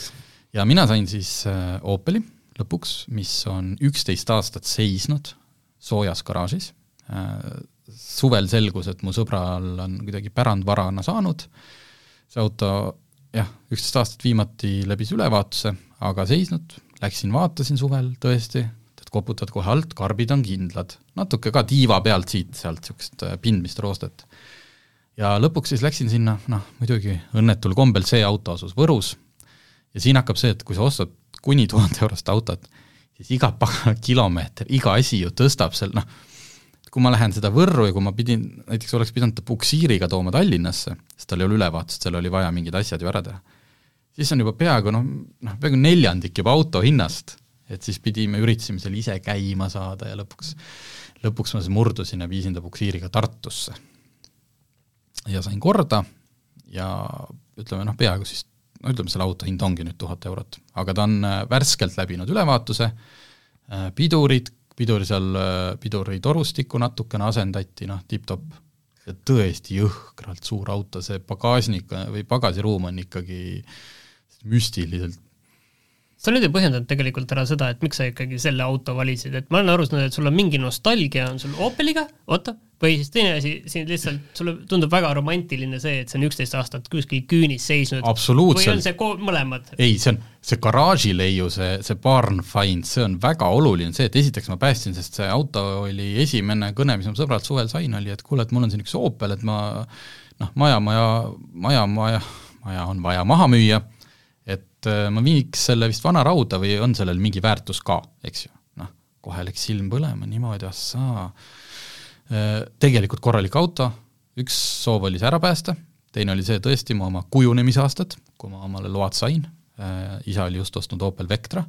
C: ja mina sain siis äh, Opeli lõpuks, mis on üksteist aastat seisnud soojas garaažis äh,, suvel selgus, et mu sõbral on kuidagi pärandvarana saanud, see auto jah, üksteist aastat viimati läbis ülevaatuse, aga seisnud, läksin vaatasin suvel tõesti, et koputad kohe alt, karbid on kindlad, natuke ka tiiva pealt siit-sealt niisugust äh, pindmist roostet. ja lõpuks siis läksin sinna, noh muidugi õnnetul kombel see auto asus Võrus. ja siin hakkab see, et kui sa ostad kuni tuhande eurost autot, siis iga kilomeeter, iga asi ju tõstab seal, noh, kui ma lähen seda Võrru ja kui ma pidin, näiteks oleks pidanud ta puksiiriga tooma Tallinnasse, sest tal ei ole ülevaatust, seal oli vaja mingid asjad ju ära teha, siis on juba peaaegu noh, noh peaaegu neljandik juba auto hinnast, et siis pidime, üritasime seal ise käima saada ja lõpuks, lõpuks ma siis murdusin ja viisin ta puksiiriga Tartusse. ja sain korda ja ütleme noh, peaaegu siis, no ütleme, selle auto hind ongi nüüd tuhat eurot, aga ta on äh, värskelt läbinud ülevaatuse, äh, pidurid, piduri seal, piduritorustikku natukene asendati, noh, tipp-topp. tõesti jõhkralt suur auto, see pagasnik või pagasiruum on ikkagi müstiliselt
D: sa nüüd ei põhjendanud tegelikult ära seda, et miks sa ikkagi selle auto valisid, et ma olen aru saanud, et sul on mingi nostalgia on sul Opeliga, oota, või siis teine asi, siin lihtsalt sulle tundub väga romantiline see, et see on üksteist aastat kuskil küünis seisnud. või on see mõlemad?
C: ei, see on, see garaažileiu, see, see barn find, see on väga oluline, see, et esiteks ma päästsin, sest see auto oli esimene kõne, mis ma sõbralt suvel sain, oli, et kuule, et mul on siin üks Opel, et ma noh, maja, maja, maja, maja, maja on vaja maha müüa et äh, ma viiks selle vist vana rauda või on sellel mingi väärtus ka, eks ju. noh, kohe läks silm põlema niimoodi, ahsaa. Äh, tegelikult korralik auto, üks soov oli see ära päästa, teine oli see tõesti mu oma kujunemisaastad, kui ma omale load sain, äh, isa oli just ostnud Opel Vectra,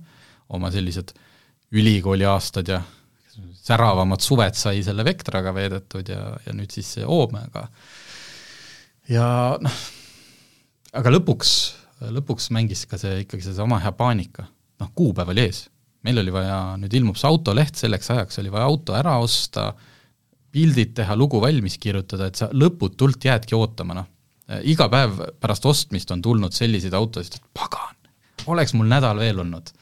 C: oma sellised ülikooli aastad ja säravamad suved sai selle Vectraga veedetud ja, ja nüüd siis see Omega. ja noh, aga lõpuks lõpuks mängis ka see ikkagi seesama hea paanika, noh kuupäev oli ees, meil oli vaja, nüüd ilmub see autoleht, selleks ajaks oli vaja auto ära osta, pildid teha, lugu valmis kirjutada, et sa lõputult jäädki ootama, noh. iga päev pärast ostmist on tulnud selliseid autosid, et pagan, oleks mul nädal veel olnud.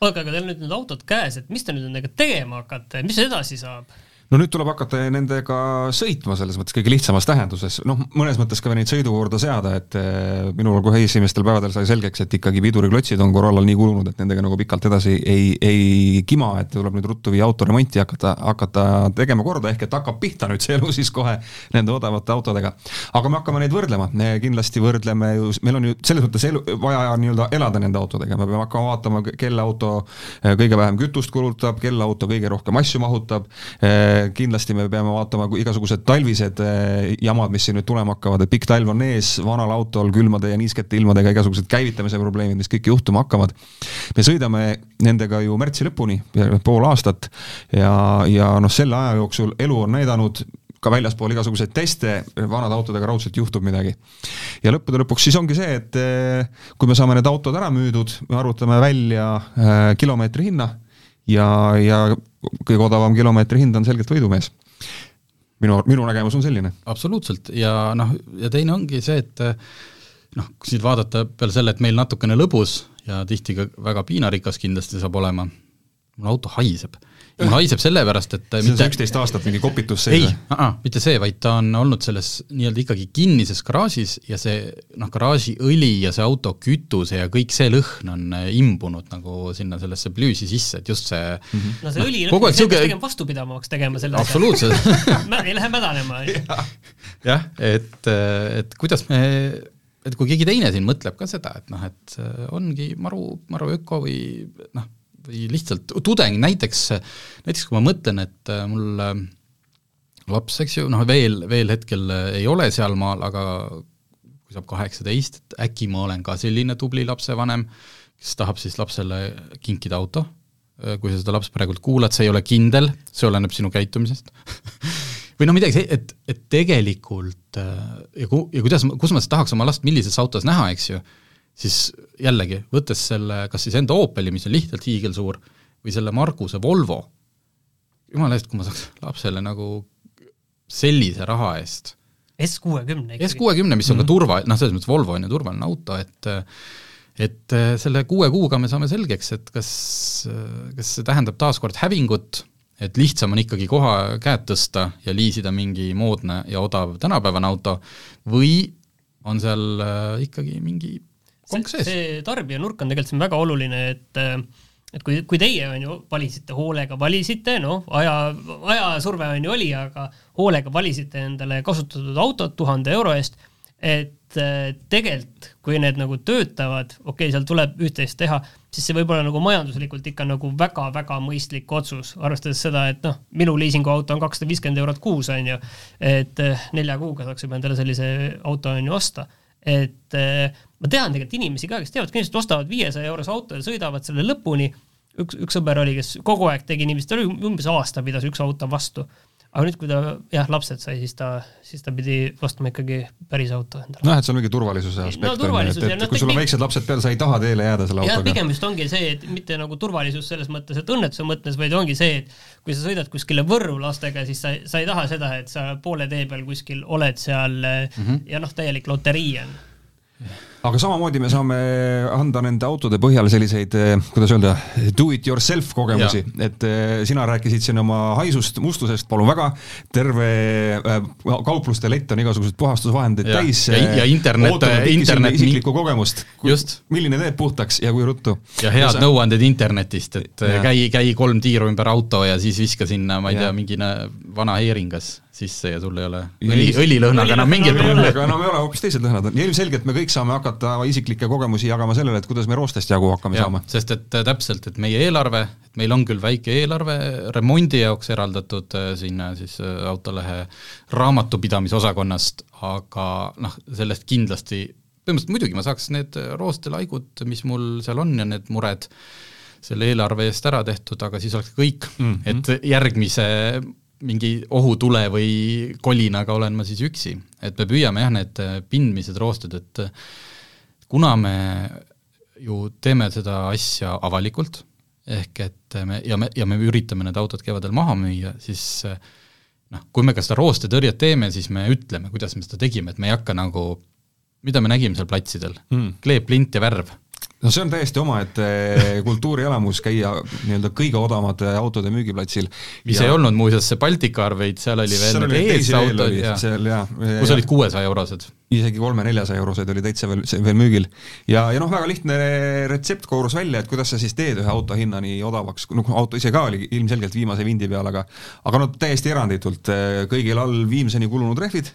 D: oota, aga teil nüüd need autod käes, et mis te nüüd nendega tegema hakkate, mis edasi saab?
E: No nüüd tuleb hakata nendega sõitma selles mõttes kõige lihtsamas tähenduses, noh, mõnes mõttes ka neid sõidukorda seada, et eh, minul kohe esimestel päevadel sai selgeks, et ikkagi piduriklotsid on Corollal nii kulunud, et nendega nagu pikalt edasi ei, ei kima, et tuleb nüüd ruttu viia auto remonti hakata, hakata tegema korda, ehk et hakkab pihta nüüd see elu siis kohe nende odavate autodega. aga me hakkame neid võrdlema, me kindlasti võrdleme ju, meil on ju selles mõttes elu, vaja nii-öelda elada nende autodega, me peame hakkama vaatama, kelle auto eh, kõige vähem kütust kulutab, kelle auto kõige rohkem asju mahutab eh, kindlasti me peame vaatama igasugused talvised eh, jamad, mis siin nüüd tulema hakkavad, et pikk talv on ees, vanal autol külmade ja niiskete ilmadega igasugused käivitamise probleemid, mis kõik juhtuma hakkavad. me sõidame nendega ju märtsi lõpuni, pool aastat ja, ja noh, selle aja jooksul elu on näidanud, ka väljaspool igasuguseid teste, vanade autodega raudselt juhtub midagi. ja lõppude lõpuks siis ongi see, et eh, kui me saame need autod ära müüdud, me arvutame välja äh, kilomeetri hinna ja, ja kõige odavam kilomeetri hind on selgelt võidumees. minu, minu nägemus on selline.
C: absoluutselt ja noh, ja teine ongi see, et noh, kui siit vaadata peale selle, et meil natukene lõbus ja tihti ka väga piinarikas kindlasti saab olema, mul auto haiseb. Mul haiseb sellepärast, et
E: see on see üksteist aastat mingi kopitus sees?
C: ei, mitte see, vaid ta on olnud selles nii-öelda ikkagi kinnises garaažis ja see noh, garaažiõli ja see auto kütuse ja kõik see lõhn on äh, imbunud nagu sinna sellesse plüüsi sisse, et just see mm
D: -hmm. no see õli lõhn peaks siuke... pigem vastupidavamaks tegema selle
C: absoluutselt.
D: Ei lähe mädanema.
C: Jah, et, et kuidas me et kui keegi teine siin mõtleb ka seda, et noh, et ongi maru, maru öko või noh, või lihtsalt tudeng näiteks, näiteks kui ma mõtlen, et mul laps, eks ju, noh veel, veel hetkel ei ole sealmaal, aga kui saab kaheksateist, et äkki ma olen ka selline tubli lapsevanem, kes tahab siis lapsele kinkida auto, kui sa seda lapst praegult kuulad, see ei ole kindel, see oleneb sinu käitumisest. Või noh, midagi, et, et tegelikult ja ku-, ja kuidas, kus ma siis tahaks oma last millises autos näha, eks ju, siis jällegi, võttes selle kas siis enda Opeli, mis on lihtsalt hiigelsuur, või selle Marguse Volvo, jumala eest, kui ma saaks lapsele nagu sellise raha eest
D: S kuuekümne
C: ikkagi. S kuuekümne, mis on mm -hmm. ka mhm. turva, noh, selles mõttes Volvo on ju turvaline auto, et et selle kuue kuuga me saame selgeks, et kas, kas see tähendab taaskord hävingut, et lihtsam on ikkagi koha käed tõsta ja liisida mingi moodne ja odav tänapäevane auto, või on seal ikkagi mingi sees?
D: see tarbija nurk on tegelikult siin väga oluline, et äh, et kui, kui teie on ju valisite hoolega, valisite, noh, aja, ajasurve on ju oli, aga hoolega valisite endale kasutatud autot tuhande euro eest, et äh, tegelikult, kui need nagu töötavad, okei okay,, seal tuleb üht-teist teha, siis see võib olla nagu majanduslikult ikka nagu väga-väga mõistlik otsus, arvestades seda, et noh, minu liisinguauto on kakssada viiskümmend eurot kuus, on ju, et äh, nelja kuuga saaksime endale sellise auto, on ju, osta et äh, ma tean tegelikult inimesi ka, kes teevad, inimesed ostavad viiesaja eurose auto ja sõidavad selle lõpuni, üks, üks sõber oli, kes kogu aeg tegi niiviisi, ta oli umbes aasta pidas üks auto vastu. Aga nüüd, kui ta jah, lapsed sai, siis ta, siis ta pidi ostma ikkagi päris auto endale.
E: noh, et see on mingi turvalisuse aspekt no, turvalisus, on et, et no, kui sul on väiksed lapsed peal, sa ei taha teele jääda selle autoga.
D: pigem just ongi see, et mitte nagu turvalisus selles mõttes, et õnnetuse mõttes, vaid ongi see, et kui sa sõidad kuskile Võrru lastega, siis sa, sa ei taha seda, et sa poole tee peal kuskil oled seal mm -hmm. ja noh, täielik loterii on
E: aga samamoodi me saame anda nende autode põhjal selliseid, eh, kuidas öelda, do it yourself kogemusi, et eh, sina rääkisid siin oma haisust, mustusest, palun väga, terve äh, kaupluste lett on igasuguseid puhastusvahendeid ja. täis.
C: ja, ja internet, internet.
E: isiklikku kogemust, milline teeb puhtaks ja kui ruttu.
C: ja head nõuanded internetist, et ja. käi, käi kolm tiiru ümber auto ja siis viska sinna, ma ei ja. tea, mingi vana heeringas sisse ja sul ei ole õli, õlilõhnaga enam mingit
E: probleemi. enam ei ole, hoopis teised lõhnad on ja ilmselgelt me kõik saame hakata isiklikke kogemusi jagama sellele, et kuidas me roostest jagu hakkame ja, saama.
C: sest et äh, täpselt, et meie eelarve, et meil on küll väike eelarve remondi jaoks eraldatud äh, sinna siis äh, autolehe raamatupidamisosakonnast, aga noh, sellest kindlasti, põhimõtteliselt muidugi ma saaks need roostelaigud, mis mul seal on ja need mured, selle eelarve eest ära tehtud, aga siis oleks kõik mm, -hmm. et järgmise mingi ohutule või kolinaga olen ma siis üksi. et me püüame jah, need pindmised roosted, et kuna me ju teeme seda asja avalikult, ehk et me, ja me, ja me üritame need autod kevadel maha müüa, siis noh, kui me ka seda roostetõrjet teeme, siis me ütleme, kuidas me seda tegime, et me ei hakka nagu, mida me nägime seal platsidel mm., kleep, lint ja värv
E: no see on täiesti omaette kultuurielamus käia nii-öelda kõige odavamate autode müügiplatsil.
C: mis ja... ei olnud muuseas see Baltika arveid, seal oli veel
E: seal need eesautod ja seal jah.
C: kus olid kuuesaja eurosed.
E: isegi kolme-neljasaja euroseid oli täitsa veel, veel müügil. ja, ja noh, väga lihtne retsept koorus välja, et kuidas sa siis teed ühe auto hinna nii odavaks, noh auto ise ka oli ilmselgelt viimase vindi peal, aga aga no täiesti eranditult, kõigil all viimseni kulunud rehvid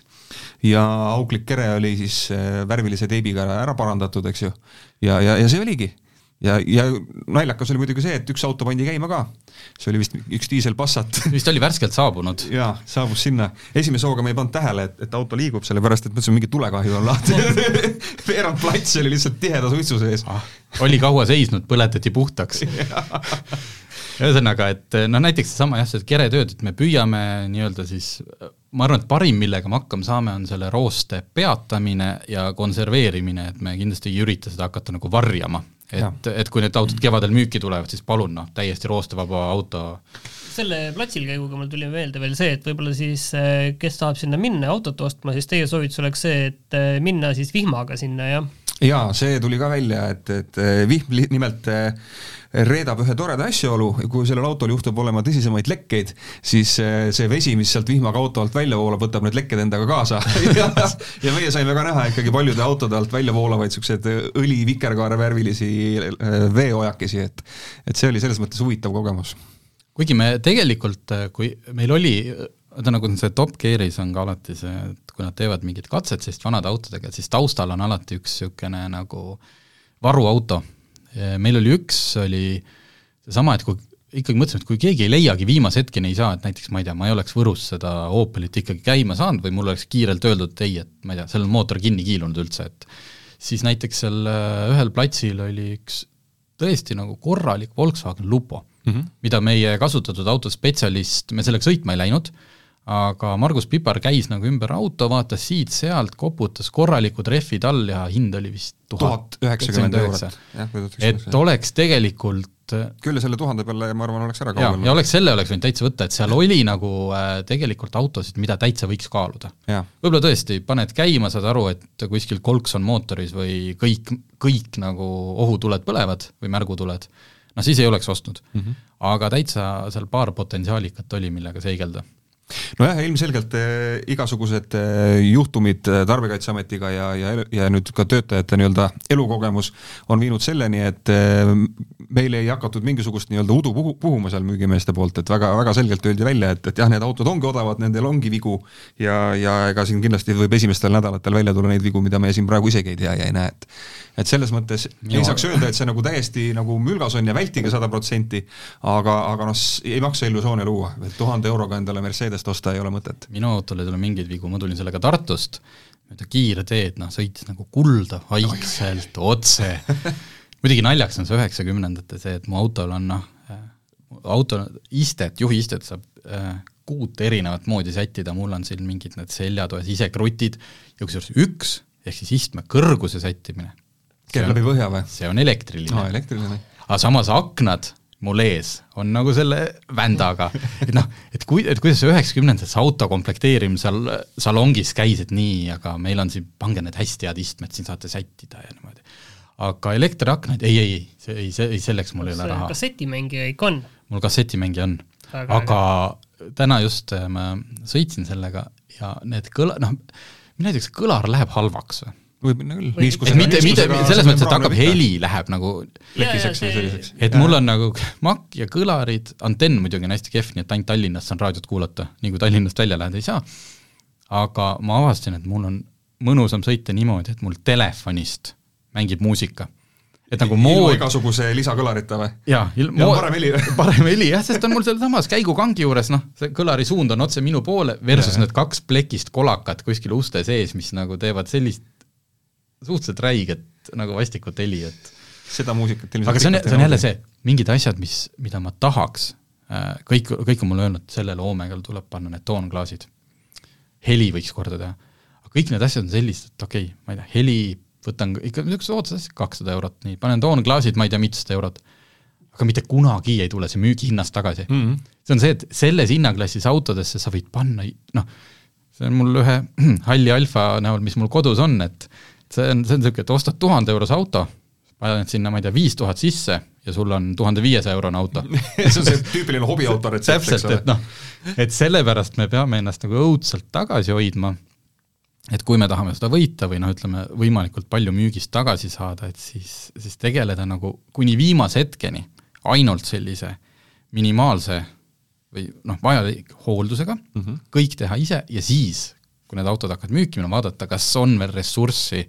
E: ja auklik kere oli siis äh, värvilise teibiga ära parandatud, eks ju. ja, ja, ja see oligi. ja, ja naljakas oli muidugi see, et üks auto pandi käima ka. see oli vist üks diisel Passat.
C: vist oli värskelt saabunud.
E: jaa, saabus sinna. esimese hooga me ei pannud tähele, et, et auto liigub, sellepärast et mõtlesime, mingi tulekahju on lahti veerand plats oli lihtsalt tiheda suitsu sees ah,.
C: oli kaua seisnud, põletati puhtaks ühesõnaga, et noh, näiteks seesama jah, see keretööd, et me püüame nii-öelda siis ma arvan, et parim, millega me hakkama saame, on selle rooste peatamine ja konserveerimine, et me kindlasti ei ürita seda hakata nagu varjama. et, et kui need autod kevadel müüki tulevad, siis palun noh, täiesti roostevaba auto
D: selle platsil käiguga mul tuli meelde veel see, et võib-olla siis eh, kes tahab sinna minna autot ostma, siis teie soovitus oleks see, et eh, minna siis vihmaga sinna, jah?
E: Jaa, see tuli ka välja, et, et eh, vihm nimelt reedab ühe toreda asjaolu, kui sellel autol juhtub olema tõsisemaid lekkeid, siis eh, see vesi, mis sealt vihmaga auto alt välja voolab, võtab need lekked endaga kaasa. Ja, ja meie saime ka näha ikkagi paljude autode alt välja voolavaid niisuguseid õli vikerkaarevärvilisi eh, veeojakesi, et et see oli selles mõttes huvitav kogemus.
C: Kuigi me tegelikult, kui meil oli vaata nagu see Top Gearis on ka alati see, et kui nad teevad mingit katset selliste vanade autodega, siis taustal on alati üks niisugune nagu varuauto. meil oli üks, oli seesama, et kui ikkagi mõtlesime, et kui keegi ei leiagi viimase hetkeni ei saa, et näiteks ma ei tea, ma ei oleks Võrus seda Opelit ikkagi käima saanud või mul oleks kiirelt öeldud, et ei, et ma ei tea, seal on mootor kinni kiilunud üldse, et siis näiteks seal äh, ühel platsil oli üks tõesti nagu korralik Volkswagen Lupo mm, -hmm. mida meie kasutatud autospetsialist, me sellega sõitma ei läinud, aga Margus Pipar käis nagu ümber auto, vaatas siit-sealt, koputas korralikud rehvid all ja hind oli vist
E: tuhat üheksakümmend eurot.
C: et oleks tegelikult
E: küll ja selle tuhande peale ma arvan, oleks ära
C: kaubelnud. ja oleks, selle oleks võinud täitsa võtta, et seal oli nagu äh, tegelikult autosid, mida täitsa võiks kaaluda. võib-olla tõesti, paned käima, saad aru, et kuskil kolks on mootoris või kõik, kõik nagu ohutuled põlevad või märgutuled, noh siis ei oleks ostnud mm. -hmm. aga täitsa seal paar potentsiaalikat oli, millega seigelda
E: nojah, ilmselgelt eh, igasugused eh, juhtumid eh, Tarbijakaitseametiga ja, ja, ja nüüd ka töötajate nii-öelda elukogemus on viinud selleni, et meil ei hakatud mingisugust nii-öelda udu puhu, puhuma seal müügimeeste poolt, et väga, väga selgelt öeldi välja, et, et jah, need autod ongi odavad, nendel ongi vigu ja, ja ega siin kindlasti võib esimestel nädalatel välja tulla neid vigu, mida me siin praegu isegi ei tea ja ei näe, et et selles mõttes ei saaks öelda, et see nagu täiesti nagu mülgas on ja vältige sada protsenti, aga, aga noh, ei maksa illusioone luua, et tuhande euroga endale Mercedes Mercedest osta ei ole mõtet.
C: minu autol ei tule mingeid vigu, ma tulin sellega Tartust, mööda kiirteed, noh, sõitis nagu kulda, vaikselt, otse muidugi naljakas on see üheksakümnendate see, et mu autol on noh, auto istet, juhiistet saab äh, kuut erinevat moodi sättida, mul on siin mingid need seljatoes isekrutid ja kusjuures üks, ehk siis istme kõrguse sättimine.
E: käib läbi põhja või?
C: see on elektriline
E: no,. elektriline.
C: aga samas aknad mul ees on nagu selle vändaga, et noh, et kui, et kuidas see üheksakümnendates auto komplekteerimine seal salongis käis, et nii, aga meil on siin, pange need hästi head istmed, siin saate sättida ja niimoodi. aga elektriaknaid, ei, ei, see ei, see, ei selleks mul ei ole raha.
D: kassetimängija ikka on?
C: mul kassetimängija on, aga täna just äh, ma sõitsin sellega ja need kõla-, noh, näiteks kõlar läheb halvaks või
E: võib minna küll.
C: et mitte, mitte selles mõttes, et hakkab heli läheb nagu
E: lekiseks või selliseks.
C: et mul on nagu makk ja kõlarid, antenn muidugi on hästi kehv, nii et ainult Tallinnas saan raadiot kuulata, nii kui Tallinnast välja lähed, ei saa. aga ma avastasin, et mul on mõnusam sõita niimoodi, et mul telefonist mängib muusika et nagu
E: mood... igasuguse lisakõlarita või?
C: jaa,
E: il-, mood... parem heli
C: parem heli jah, sest on mul sealsamas käigukangi juures, noh, see kõlari suund on otse minu poole, versus ja, need kaks plekist kolakat kuskil uste sees, mis nagu teevad sellist suhteliselt räiget nagu vastikut heli, et
E: seda muusikat
C: ilmselt aga see on, see on jälle see, mingid asjad, mis, mida ma tahaks, äh, kõik, kõik on mulle öelnud, sellele Omegal tuleb panna need toonklaasid. heli võiks korda teha. aga kõik need asjad on sellised, et okei okay,, ma ei tea, heli võtan ikka niisugused oodsad asjad, kakssada eurot, nii, panen toonklaasid, ma ei tea, mitusada eurot. aga mitte kunagi ei tule see müügihinnast tagasi mm. -hmm. see on see, et selles hinnaklassis autodesse sa võid panna, noh, see on mul ühe halli alfa näol, mis mul kodus on, et see on, see on niisugune, et ostad tuhande eurose auto, paned sinna, ma ei tea, viis tuhat sisse ja sul on tuhande viiesaja eurone auto
E: see on see tüüpiline hobiauto retsept,
C: eks ole. et noh, et sellepärast me peame ennast nagu õudselt tagasi hoidma, et kui me tahame seda võita või noh, ütleme võimalikult palju müügist tagasi saada, et siis, siis tegeleda nagu kuni viimase hetkeni ainult sellise minimaalse või noh, vajalik hooldusega mm, -hmm. kõik teha ise ja siis kui need autod hakkavad müüki minema, vaadata, kas on veel ressurssi,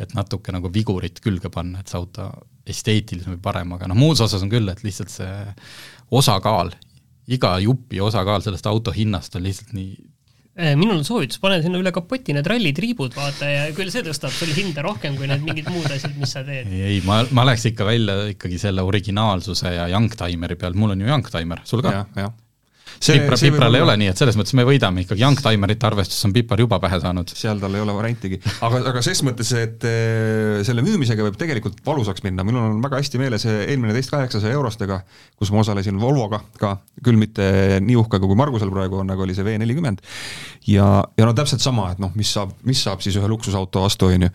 C: et natuke nagu vigurit külge panna, et see auto esteetilisem või parem, aga noh, muus osas on küll, et lihtsalt see osakaal, iga jupi osakaal sellest auto hinnast on lihtsalt nii
D: äh, minul on soovitus, pane sinna üle kapoti need rallitriibud, vaata, ja küll see tõstab sul hinda rohkem kui need mingid muud asjad, mis sa teed.
C: ei, ei, ma, ma läheks ikka välja ikkagi selle originaalsuse ja youngtimeri peal, mul on ju youngtimer, sul ka?
E: Jah
C: Pipra, Pipral ei ole nii, et selles mõttes me võidame ikkagi, youngtimerite arvestuses on Pipar juba pähe saanud.
E: seal tal ei ole variantigi, aga, aga ses mõttes, et eh, selle müümisega võib tegelikult valusaks minna, minul on väga hästi meeles eelmine teist kaheksasaja eurostega, kus ma osalesin Volvoga ka, küll mitte nii uhkega kui Margusel praegu on, aga oli see V nelikümmend. ja, ja no täpselt sama, et noh, mis saab, mis saab siis ühe luksusauto vastu, on ju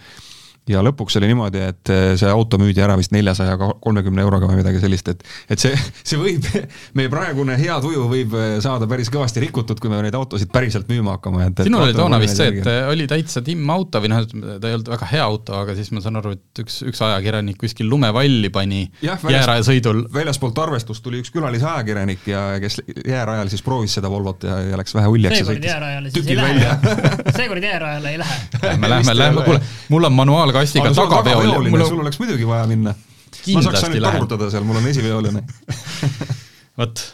E: ja lõpuks oli niimoodi, et eh, see auto müüdi ära vist neljasaja kolmekümne euroga või midagi sellist, et et see, see võib, meie praegune hea tuju võib eh, saada päris kõvasti rikutud, kui me neid autosid päriselt müüma hakkame, et
C: sinul oli toona vist see, et oli täitsa timmauto või noh, ta ei olnud väga hea auto, aga siis ma saan aru, et üks, üks ajakirjanik kuskil lumevalli pani jäärajasõidul.
E: väljaspoolt arvestust tuli üks külalisajakirjanik ja kes jäärajal siis proovis seda Volvot ja, ja läks vähe uljaks
D: jäärajale siis ei lähe seekord jäärajale ei lähe.
C: Lähme, lähme, lähme, kuule, mul on manuaal kastiga tagaveol.
E: Mul... sul oleks muidugi vaja minna. ma saaks ainult tagurdada seal, mul on esiveoline.
C: Vot,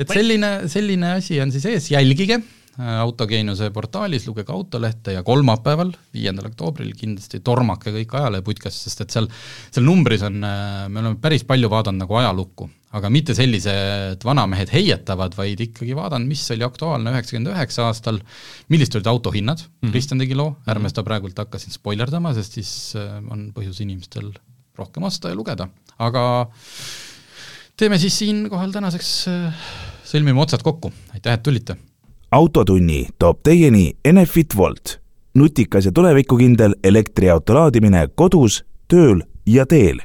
C: et selline, selline asi on siis ees, jälgige äh, autogeeniuse portaalis, lugege Autolehte ja kolmapäeval, viiendal oktoobril kindlasti tormake kõik ajaleheputkast, sest et seal, seal numbris on, äh, me oleme päris palju vaadanud nagu ajalukku, aga mitte sellised vanamehed heietavad, vaid ikkagi vaadanud, mis oli aktuaalne üheksakümmend üheksa aastal, millised olid autohinnad mm, -hmm. Kristjan tegi loo, ärme seda praegult hakka siin spoilerdama, sest siis äh, on põhjus inimestel rohkem osta ja lugeda, aga teeme siis siinkohal tänaseks, sõlmime otsad kokku, aitäh, et tulite!
B: Autotunni toob teieni Enefit Volt, nutikas ja tulevikukindel elektriauto laadimine kodus, tööl ja teel